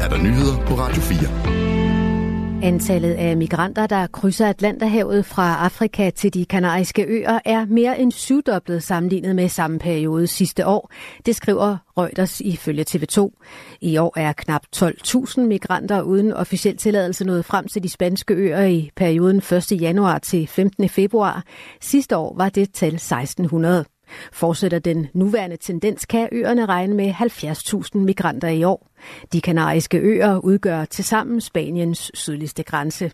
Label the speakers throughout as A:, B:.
A: er der nyheder på Radio 4.
B: Antallet af migranter, der krydser Atlanterhavet fra Afrika til de kanariske øer, er mere end syvdoblet sammenlignet med samme periode sidste år. Det skriver Reuters ifølge TV2. I år er knap 12.000 migranter uden officiel tilladelse nået frem til de spanske øer i perioden 1. januar til 15. februar. Sidste år var det tal 1600. Fortsætter den nuværende tendens, kan øerne regne med 70.000 migranter i år. De kanariske øer udgør tilsammen Spaniens sydligste grænse.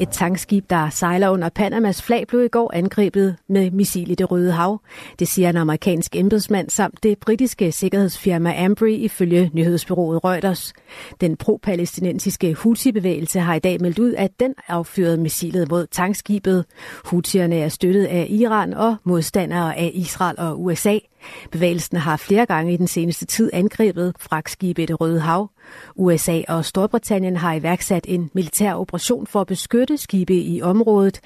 B: Et tankskib, der sejler under Panamas flag, blev i går angrebet med missil i det Røde Hav. Det siger en amerikansk embedsmand samt det britiske sikkerhedsfirma Ambry ifølge nyhedsbyrået Reuters. Den pro-palæstinensiske Houthi-bevægelse har i dag meldt ud, at den affyrede missilet mod tankskibet. Houthierne er støttet af Iran og modstandere af Israel og USA. Bevægelsen har flere gange i den seneste tid angrebet fragtskibe i det Røde Hav. USA og Storbritannien har iværksat en militær operation for at beskytte skibe i området.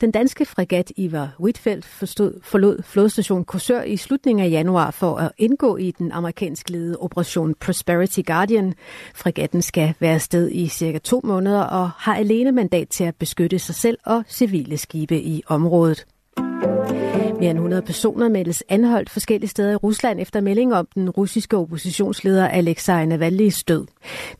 B: Den danske fregat Ivar Whitfeldt forstod, forlod flodstation Korsør i slutningen af januar for at indgå i den amerikansk ledede operation Prosperity Guardian. Fregatten skal være sted i cirka to måneder og har alene mandat til at beskytte sig selv og civile skibe i området. Mere end 100 personer meldes anholdt forskellige steder i Rusland efter melding om den russiske oppositionsleder Alexej Navalny's død.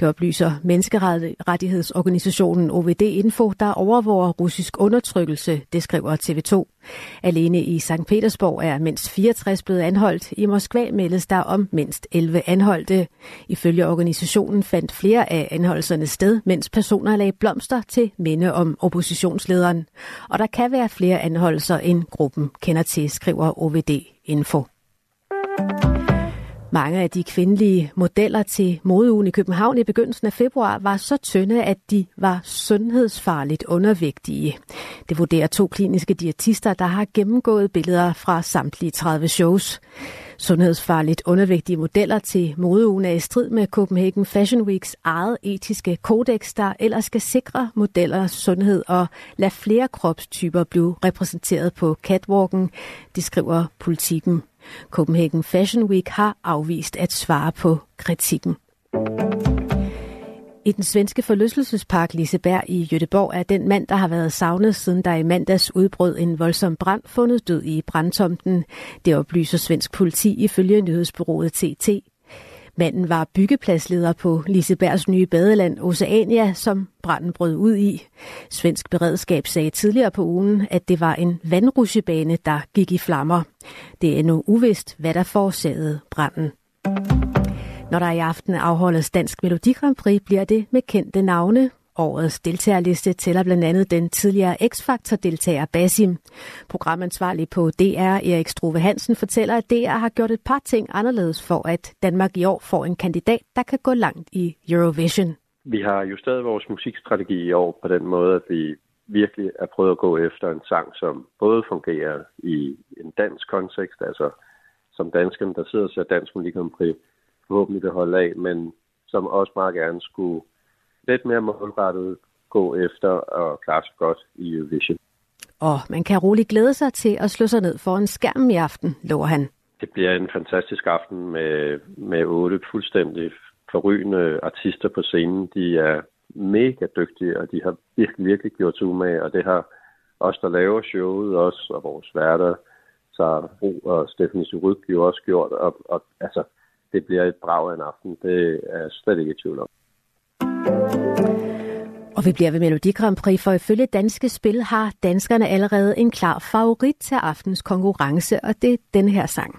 B: Det oplyser menneskerettighedsorganisationen OVD Info, der overvåger russisk undertrykkelse, det skriver TV2. Alene i St. Petersborg er mindst 64 blevet anholdt. I Moskva meldes der om mindst 11 anholdte. Ifølge organisationen fandt flere af anholdelserne sted, mens personer lagde blomster til minde om oppositionslederen. Og der kan være flere anholdelser, end gruppen kender til, skriver OVD Info. Mange af de kvindelige modeller til modeugen i København i begyndelsen af februar var så tynde, at de var sundhedsfarligt undervægtige. Det vurderer to kliniske diætister, der har gennemgået billeder fra samtlige 30 shows. Sundhedsfarligt undervægtige modeller til modeugen er i strid med Copenhagen Fashion Weeks eget etiske kodex, der ellers skal sikre modellers sundhed og lade flere kropstyper blive repræsenteret på catwalken, det skriver politikken. Copenhagen Fashion Week har afvist at svare på kritikken. I den svenske forlystelsespark Liseberg i Jødeborg er den mand, der har været savnet siden der i mandags udbrød en voldsom brand, fundet død i brandtomten. Det oplyser svensk politi ifølge nyhedsbyrået TT. Manden var byggepladsleder på Lisebergs nye badeland Oceania, som branden brød ud i. Svensk beredskab sagde tidligere på ugen, at det var en vandrusjebane, der gik i flammer. Det er nu uvist, hvad der forårsagede branden. Når der i aften afholdes Dansk Melodi Grand Prix, bliver det med kendte navne. Årets deltagerliste tæller blandt andet den tidligere X-Factor-deltager Basim. Programansvarlig på DR, Erik Struve Hansen, fortæller, at DR har gjort et par ting anderledes for, at Danmark i år får en kandidat, der kan gå langt i Eurovision.
C: Vi har justeret vores musikstrategi i år på den måde, at vi virkelig er prøvet at gå efter en sang, som både fungerer i en dansk kontekst, altså som danskerne, der sidder og ser dansk musik forhåbentlig vil holde af, men som også meget gerne skulle lidt mere målrettet gå efter og klare sig godt i Eurovision.
B: Og man kan roligt glæde sig til at slå sig ned for en skærm i aften, lover han.
C: Det bliver en fantastisk aften med, med otte fuldstændig forrygende artister på scenen. De er mega dygtige, og de har virkelig, virkelig gjort sig umage, og det har os, der laver showet også, og vores værter, så Bro og Stephanie Suryk jo også gjort, og, og altså, det bliver et brag af en aften. Det er slet ikke i tvivl om.
B: Og vi bliver ved Melodi Grand Prix, for ifølge Danske Spil har danskerne allerede en klar favorit til aftens konkurrence, og det er den her sang.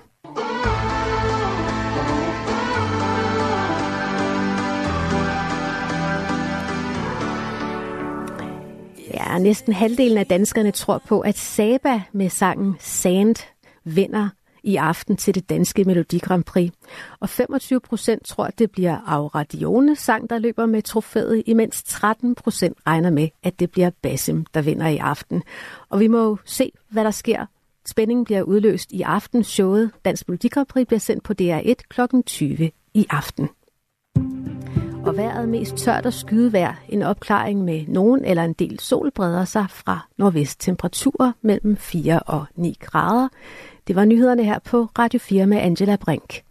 B: Ja, næsten halvdelen af danskerne tror på, at Saba med sangen Sand vinder i aften til det danske Melodi Grand Prix. Og 25 procent tror, at det bliver Aura Dione sang, der løber med trofæet, imens 13 procent regner med, at det bliver Basim, der vinder i aften. Og vi må jo se, hvad der sker. Spændingen bliver udløst i aften. Showet Dansk Melodi Grand Prix bliver sendt på DR1 kl. 20 i aften og vejret mest tørt og skydevejr. En opklaring med nogen eller en del sol breder sig fra nordvest. Temperaturer mellem 4 og 9 grader. Det var nyhederne her på Radio 4 med Angela Brink.